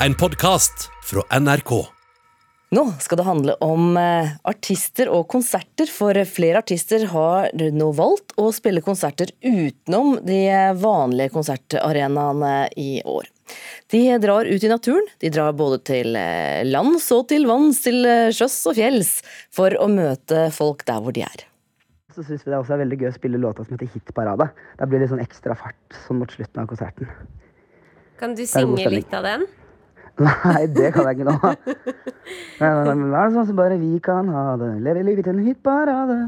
en podkast fra NRK. Nå skal det handle om eh, artister og konserter, for flere artister har nå valgt å spille konserter utenom de vanlige konsertarenaene i år. De drar ut i naturen, de drar både til eh, lands og til vanns, til eh, sjøs og fjells, for å møte folk der hvor de er. Så syns vi det også er veldig gøy å spille låta som heter Hitparade. Da blir det litt sånn ekstra fart sånn mot slutten av konserten. Kan du synge litt av den? Nei, det kan jeg ikke nå. Men men er det sånn som bare vi kan ha det? Leve livet til en hitparade.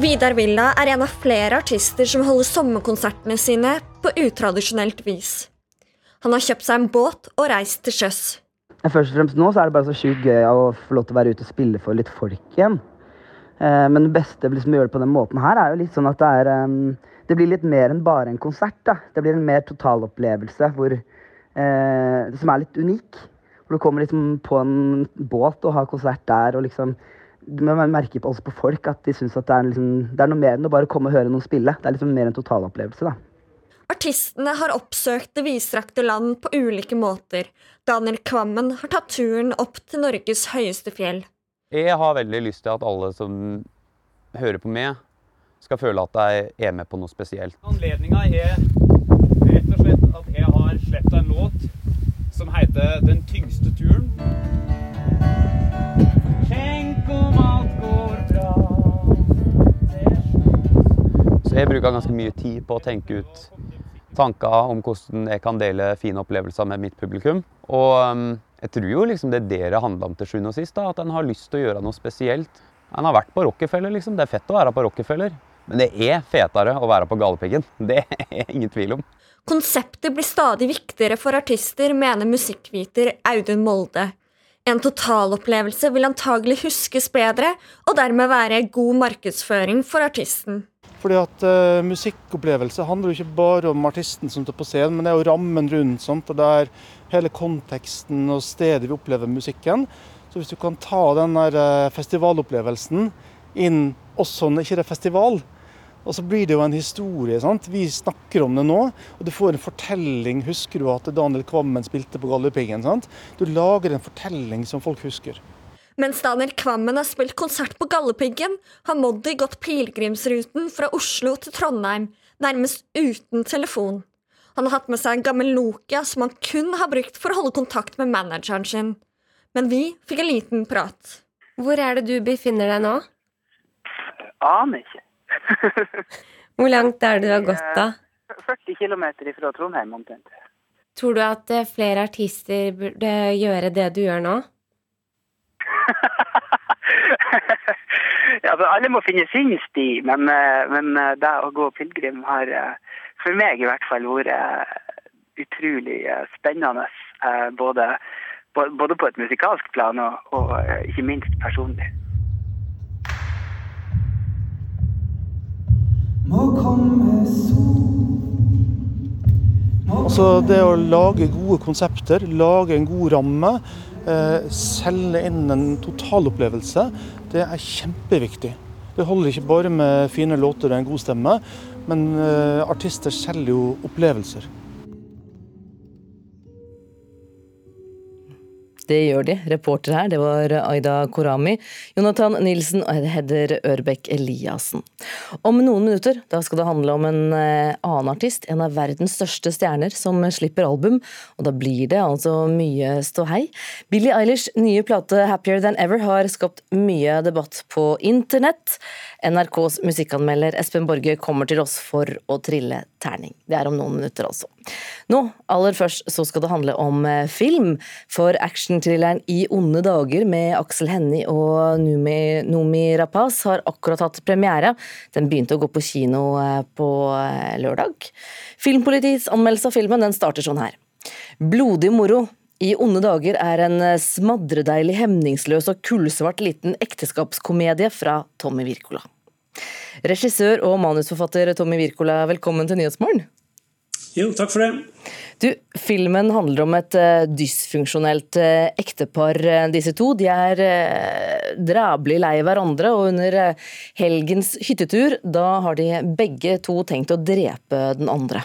Vidar Villa er en av flere artister som holder sommerkonsertene sine på utradisjonelt vis. Han har kjøpt seg en båt og reist til sjøs. Først og fremst nå så er det bare så sjukt gøy å få lov til å være ute og spille for litt folk igjen. Eh, Men det beste med liksom, å gjøre det på den måten her, er jo litt sånn at det er um, Det blir litt mer enn bare en konsert. da. Det blir en mer totalopplevelse hvor, eh, som er litt unik. Hvor du kommer liksom på en båt og har konsert der og liksom Man merker på, også på folk at de syns at det er, liksom, det er noe mer enn å bare komme og høre noen spille. Det er liksom mer en totalopplevelse, da. Artistene har oppsøkt det vidstrakte land på ulike måter. Daniel Kvammen har tatt turen opp til Norges høyeste fjell. Jeg har veldig lyst til at alle som hører på meg, skal føle at de er med på noe spesielt. Anledninga er rett og slett at jeg har sluppet en låt som heter 'Den tyngste turen'. Tenk om alt går bra Så jeg bruker ganske mye tid på å tenke ut tanker om hvordan jeg kan dele fine opplevelser med mitt publikum. Og um, jeg tror jo liksom det det handler om til sjuende og sist, da, at en har lyst til å gjøre noe spesielt. En har vært på Rockefeller, liksom. Det er fett å være på Rockefeller. Men det er fetere å være på Galdhøpiggen. Det er ingen tvil om. Konseptet blir stadig viktigere for artister, mener musikkviter Audun Molde. En totalopplevelse vil antagelig huskes bedre, og dermed være god markedsføring for artisten. Fordi at uh, Musikkopplevelse handler jo ikke bare om artisten som står på scenen, men det er jo rammen rundt. Sant? og Det er hele konteksten og stedet vi opplever musikken. Så hvis du kan ta den der eh, festivalopplevelsen inn også når det ikke er festival, og så blir det jo en historie. sant? Vi snakker om det nå, og du får en fortelling. Husker du at Daniel Kvammen spilte på Galdhøpiggen? Du lager en fortelling som folk husker. Mens Daniel Kvammen har spilt konsert på Galdhøpiggen, har Moddi gått pilegrimsruten fra Oslo til Trondheim, nærmest uten telefon. Han har hatt med seg en gammel Nokia som han kun har brukt for å holde kontakt med manageren sin. Men vi fikk en liten prat. Hvor er det du befinner deg nå? Aner ikke. Hvor langt er det du har gått, da? 40 km fra Trondheim omtrent. Tror du at eh, flere artister burde gjøre det du gjør nå? ja, for alle må finne sin sti, men, eh, men eh, det å gå pilegrim har eh, for meg i hvert fall vært utrolig eh, spennende. Både, både på et musikalsk plan og, og ikke minst personlig. Altså det å lage gode konsepter, lage en god ramme, selge inn en totalopplevelse, det er kjempeviktig. Det holder ikke bare med fine låter og en god stemme, men eh, artister selger jo opplevelser. Det gjør de. Reporter her, det var Aida Korami, Jonathan Nilsen og Hedder Ørbekk Eliassen. Om noen minutter da skal det handle om en eh, annen artist, en av verdens største stjerner, som slipper album. Og da blir det altså mye ståhei. Billie Eilish' nye plate 'Happier Than Ever' har skapt mye debatt på internett. NRKs musikkanmelder Espen Borge kommer til oss for å trille terning. Det er om noen minutter, altså. Nå, aller først, så skal det handle om eh, film. For actionthrilleren I onde dager med Aksel Hennie og Numi, Nomi Rapaz har akkurat hatt premiere. Den begynte å gå på kino eh, på eh, lørdag. Filmpolitiets anmeldelse av filmen den starter sånn her. Blodig moro. I onde dager er en smadredeilig, hemningsløs og kullsvart liten ekteskapskomedie fra Tommy Wirkola. Regissør og manusforfatter Tommy Wirkola, velkommen til Nyhetsmorgen. Jo, takk for det. Du, Filmen handler om et uh, dysfunksjonelt uh, ektepar, uh, disse to. De er uh, drabelig lei hverandre, og under helgens hyttetur da har de begge to tenkt å drepe den andre.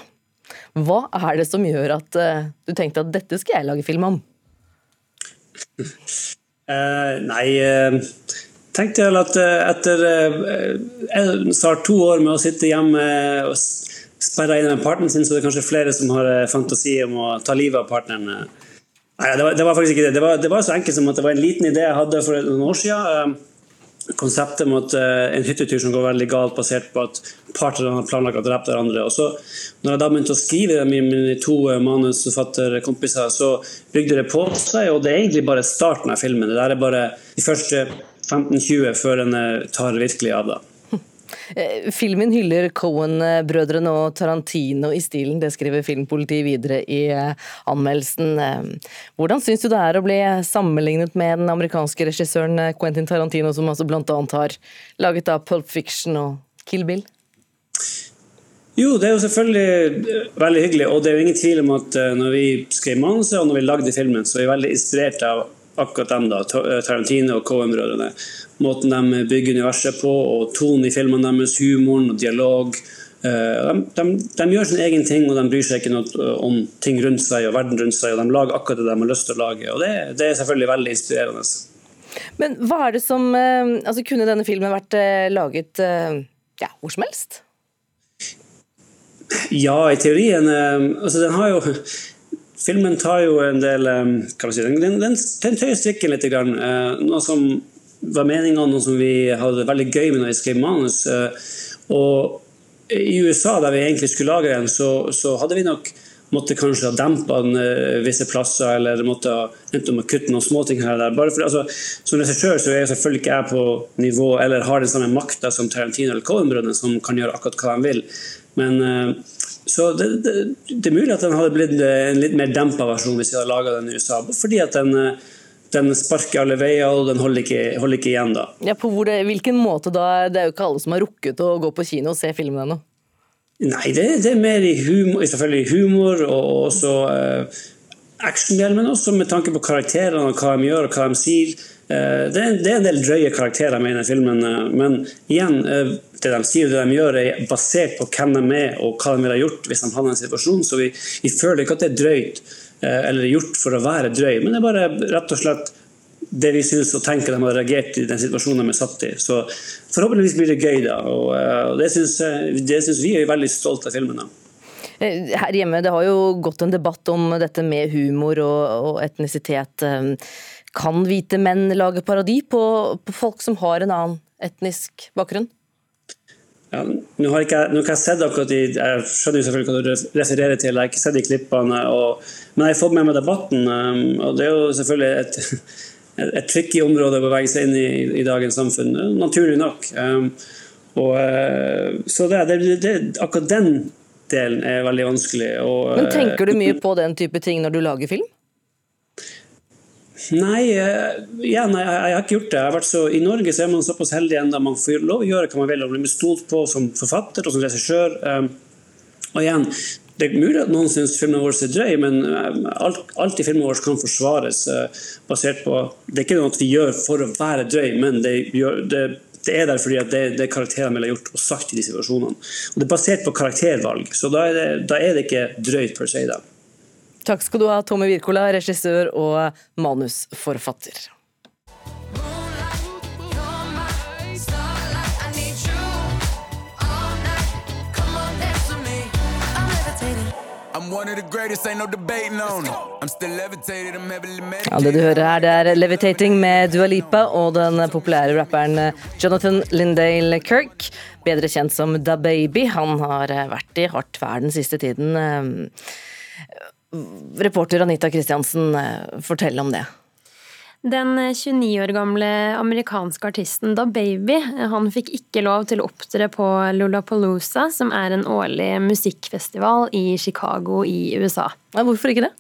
Hva er det som gjør at du tenkte at dette skal jeg lage film om? nei, tenkte jeg at etter snart to år med å sitte hjemme og sperra inne med partneren sin, så det er kanskje flere som har eh, fantasi om å ta livet av partneren. Nei, det var, det var, faktisk ikke det. Det var, det var, så enkelt som at det var en liten idé jeg hadde for noen år siden. Eh, konseptet med at en hyttetur som går veldig galt, basert på at partnerne har planlagt å drepe hverandre. Og så, når jeg da begynte å skrive dem i mine to manusforfatterkompiser, så bygde det på seg, og det er egentlig bare starten av filmen. Det der er bare de første 15-20 før den tar virkelig av. da. Eh, filmen hyller Cohen-brødrene og Tarantino i stilen, det skriver Filmpolitiet videre i eh, anmeldelsen. Eh, hvordan syns du det er å bli sammenlignet med den amerikanske regissøren Quentin Tarantino, som altså bl.a. har laget av Pulp Fiction og Kill Bill? Jo, det er jo selvfølgelig veldig hyggelig, og det er jo ingen tvil om at når vi skrev manuset og når vi lagde filmen, så er vi veldig inspirert av akkurat dem, da, Tarantino og Cohen-brødrene måten de bygger universet på, og tonen i filmene deres, humoren og dialog. Eh, de, de, de, gjør sin egen ting, og de bryr seg ikke noe om ting rundt seg og verden rundt seg. og De lager akkurat det de har lyst til å lage, og det, det er selvfølgelig veldig inspirerende. Men hva er det som eh, altså Kunne denne filmen vært eh, laget ja, hvor som helst? Ja, i teorien. Altså, den har jo Filmen tar jo en del kan si, Den, den, den tøyer strikken litt. Noe som var meninga, noe som vi hadde veldig gøy med når vi skrev manus. Eh, og i USA, der vi egentlig skulle lage den, så, så hadde vi nok måtte kanskje ha dempa den uh, visse plasser, eller måtte endt om å kutte noen småting her og der. Bare for, altså, som regissør så er jeg selvfølgelig ikke jeg på nivå eller har den samme makta som Tarantino eller Cohen-brødrene, som kan gjøre akkurat hva de vil. Men uh, så det, det, det, er mulig at den hadde blitt en litt mer dempa versjon hvis vi hadde laga den i USA. Fordi at den uh, den sparker alle veier, og den holder ikke, holder ikke igjen da. Ja, på det, hvilken måte da? Det er jo ikke alle som har rukket å gå på kino og se filmen ennå. Nei, det, det, er mer i humor, selvfølgelig humor og også eh, actiondel, men også med tanke på karakterene og hva de gjør og hva de sier. Eh, det, er, det, er, en del drøye karakterer med i den filmen, uh, men igjen, det de sier og det de gjør, er basert på hvem de er og hva de ville gjort hvis de hadde en situasjon, så vi, vi føler ikke at det er drøyt. Eh, eller gjort for å være drøy, men det er bare rett og slett det vi syns og tenker de har reagert i den situasjonen de er satt i. Så forhåpentligvis blir det gøy, da. Og, eh, det syns vi er veldig stolt av filmen. da. Eh, her hjemme det har jo gått en debatt om dette med humor og, og etnisitet. Kan hvite menn lage parodi på, på folk som har en annen etnisk bakgrunn? Ja, nå har ikke nå har jeg sett akkurat de, Jeg skjønner jo selvfølgelig hva du refererer til, jeg har ikke sett de klippene. Og, men jeg har fått med meg debatten, um, og det er jo selvfølgelig et, et, et tricky område å bevege seg inn i, i dagens samfunn. Naturlig nok. Um, og, uh, så det, det, det, akkurat den delen er veldig vanskelig. Og, men Tenker du mye på den type ting når du lager film? Nei, uh, ja, nei, jeg, har ikke gjort det. Jeg så, I Norge så er man såpass heldig enda man får lov å gjøre hva man vil og blir stolt på som forfatter og som regissør. Um, og igjen, det er mulig at noen syns filmene våre er drøy, men alt, alt i filmene våre kan forsvares uh, basert på Det er ikke noe vi gjør for å være drøy, men det, gjør, det, det er der fordi det, det er karakterene ville gjort og sagt i de situasjonene. Og Det er basert på karaktervalg, så da er det, da er det ikke drøyt per se. da. Takk skal du ha, Tommy Wirkola, regissør og manusforfatter. Ja, det du hører her, det er 'Levitating' med Dua Lipa og den populære rapperen Jonathan Lindale Kirk, bedre kjent som Da Baby. Han har vært i hardt vær den siste tiden. Reporter Anita Kristiansen, eh, fortell om det. Den 29 år gamle amerikanske artisten Da Baby han fikk ikke lov til å opptre på Lollapalooza, som er en årlig musikkfestival i Chicago i USA. Hvorfor ikke det?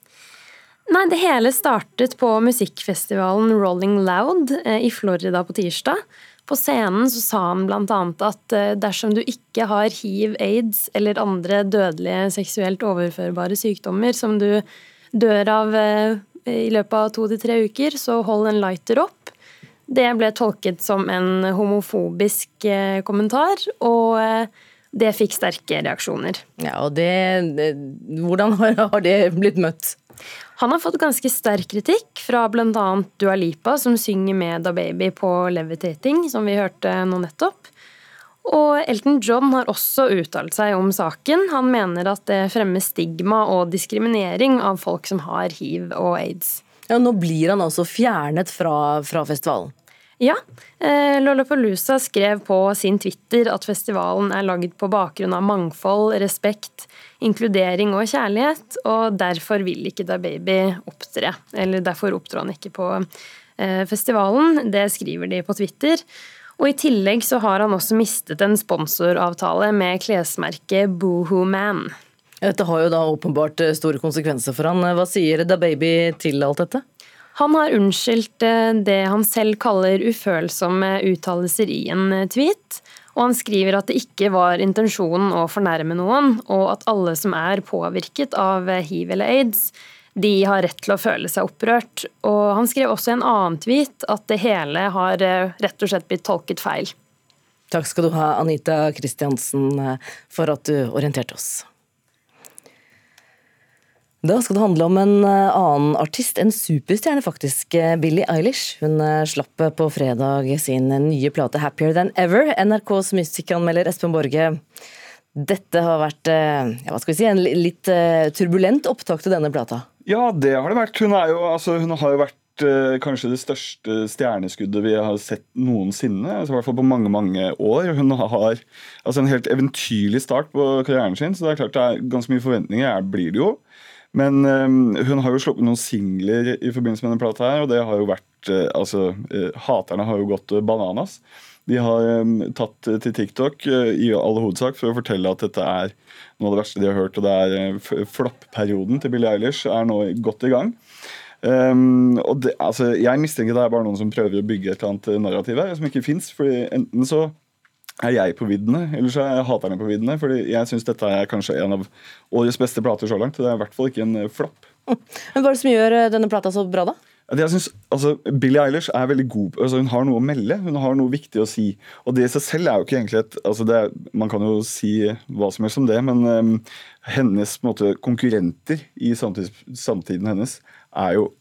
Nei, det hele startet på musikkfestivalen Rolling Loud eh, i Florida på tirsdag. På scenen så sa han bl.a. at eh, dersom du ikke har hiv, aids eller andre dødelige seksuelt overførbare sykdommer som du dør av eh, i løpet av to til tre uker, så hold en lighter opp. Det ble tolket som en homofobisk kommentar, og det fikk sterke reaksjoner. Ja, og det Hvordan har det blitt møtt? Han har fått ganske sterk kritikk fra bl.a. Dua Lipa, som synger med Da Baby på Levitating, som vi hørte nå nettopp. Og Elton John har også uttalt seg om saken. Han mener at det fremmer stigma og diskriminering av folk som har hiv og aids. Ja, Nå blir han altså fjernet fra, fra festivalen. Ja. Eh, Lollapalooza skrev på sin Twitter at festivalen er laget på bakgrunn av mangfold, respekt, inkludering og kjærlighet, og derfor vil ikke Da Baby opptre. Eller derfor opptrer han ikke på eh, festivalen. Det skriver de på Twitter. Og I tillegg så har han også mistet en sponsoravtale med klesmerket Boohoo Man. Dette har jo da åpenbart eh, store konsekvenser for han. Hva sier Da Baby til alt dette? Han har unnskyldt eh, det han selv kaller ufølsomme uttalelser i en eh, tweet. Og han skriver at det ikke var intensjonen å fornærme noen, og at alle som er påvirket av eh, hiv eller aids, de har rett til å føle seg opprørt. Og han skrev også i en annen tweet at det hele har rett og slett blitt tolket feil. Takk skal du ha, Anita Kristiansen, for at du orienterte oss. Da skal det handle om en eh, annen artist, en superstjerne faktisk, eh, Billie Eilish. Hun eh, slapp på fredag sin nye plate 'Happier Than Ever'. NRKs musikkanmelder Espen Borge. Dette har vært ja, hva skal vi si, en litt turbulent opptak til denne plata? Ja, det har det vært. Hun, jo, altså, hun har jo vært kanskje det største stjerneskuddet vi har sett noensinne. Altså, I hvert fall på mange mange år. Hun har altså, en helt eventyrlig start på karrieren sin, så det er klart det er ganske mye forventninger. Jeg blir det jo. Men um, hun har jo sluppet noen singler i forbindelse med denne plata, her, og det har jo vært uh, Altså, uh, haterne har jo gått bananas. De har tatt til TikTok i all hovedsak for å fortelle at dette er noe av det verste de har hørt. Og det er flopp-perioden til Billie Eilish er nå godt i gang. Um, og det, altså, Jeg mistenker det er bare noen som prøver å bygge et eller annet narrativ her som ikke fins. Enten så er jeg på viddene, eller så er haterne på viddene. fordi jeg syns dette er kanskje en av årets beste plater så langt. Det er i hvert fall ikke en eh, flopp. Men Hva er det som gjør eh, denne plata så bra, da? Jeg synes, altså, Billie Eilish er veldig god. Altså, hun har noe å melde. Hun har noe viktig å si. Og det i seg selv er jo ikke egentlig et altså er, Man kan jo si hva som helst om det, men um, hennes måte, konkurrenter i samtid, samtiden hennes er jo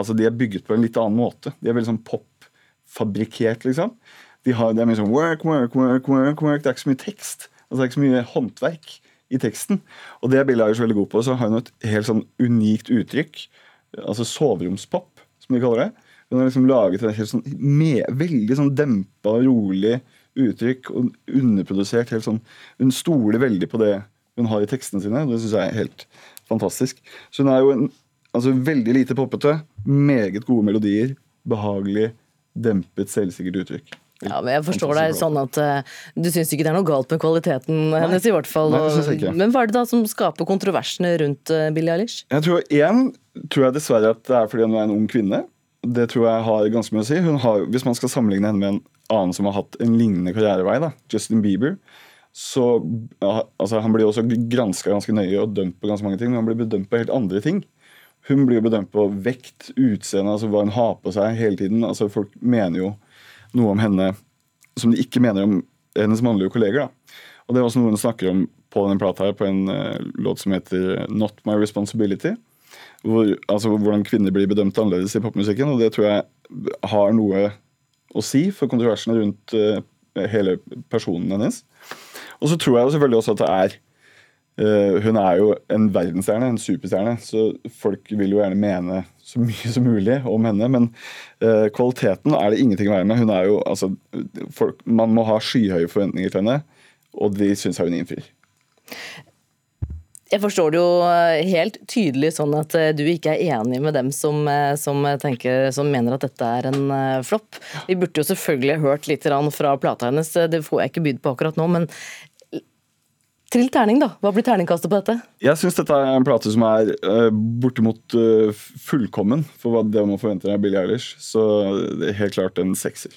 altså De er bygget på en litt annen måte. De er veldig sånn pop-fabrikkert, liksom de har, det er mye sånn work, work, work, work, work. Det er ikke så mye tekst. Altså, det er ikke så mye håndverk i teksten. Og det er Bill Ayers veldig god på. Så har hun et helt sånn unikt uttrykk. Altså soveromspop, som de kaller det. Hun har liksom laget et helt sånn med, veldig sånn dempa, rolig uttrykk. Og underprodusert. helt sånn, Hun stoler veldig på det hun har i tekstene sine. Det syns jeg er helt fantastisk. Så hun er jo en, altså, veldig lite poppete. Meget gode melodier. Behagelig, dempet, selvsikkert uttrykk. Ja, men jeg forstår deg sånn at uh, Du syns ikke det er noe galt med kvaliteten Nei. hennes? i hvert fall. Nei, det jeg ikke. Men hva er det da som skaper kontroversene rundt uh, Billie Eilish? Jeg tror Én tror jeg dessverre at det er fordi hun er en ung kvinne. Det tror jeg har ganske mye å si. Har, hvis man skal sammenligne henne med en annen som har hatt en lignende karrierevei, da, Justin Bieber, så altså, Han blir også granska ganske nøye og dømt på ganske mange ting, men han blir bedømt på helt andre ting. Hun blir bedømt på vekt, utseende, altså hva hun har på seg hele tiden. altså Folk mener jo noe om henne som de ikke mener om hennes mannlige kolleger. Da. Og Det er også noe hun snakker om på denne plata her, på en uh, låt som heter 'Not My Responsibility'. Hvor, altså Hvordan kvinner blir bedømt annerledes i popmusikken. Og det tror jeg har noe å si for kontroversene rundt uh, hele personen hennes. Og så tror jeg selvfølgelig også at det er uh, Hun er jo en verdensstjerne, en superstjerne, så folk vil jo gjerne mene så mye som mulig om henne. Men uh, kvaliteten er det ingenting å være med. Hun er jo, altså, folk, man må ha skyhøye forventninger til henne, og de syns jeg hun innfrir. Jeg forstår det jo eh, helt tydelig sånn at eh, du ikke er enig med dem som, som, tenker, som mener at dette er en flopp. Vi burde jo selvfølgelig hørt litt fra plata hennes, det får jeg ikke bydd på akkurat nå. Men Trill terning, da. Hva blir terningkastet på dette? Jeg syns dette er en plate som er uh, bortimot uh, fullkommen for hva det man forventer av Billie Eilish. Så det er helt klart en sekser.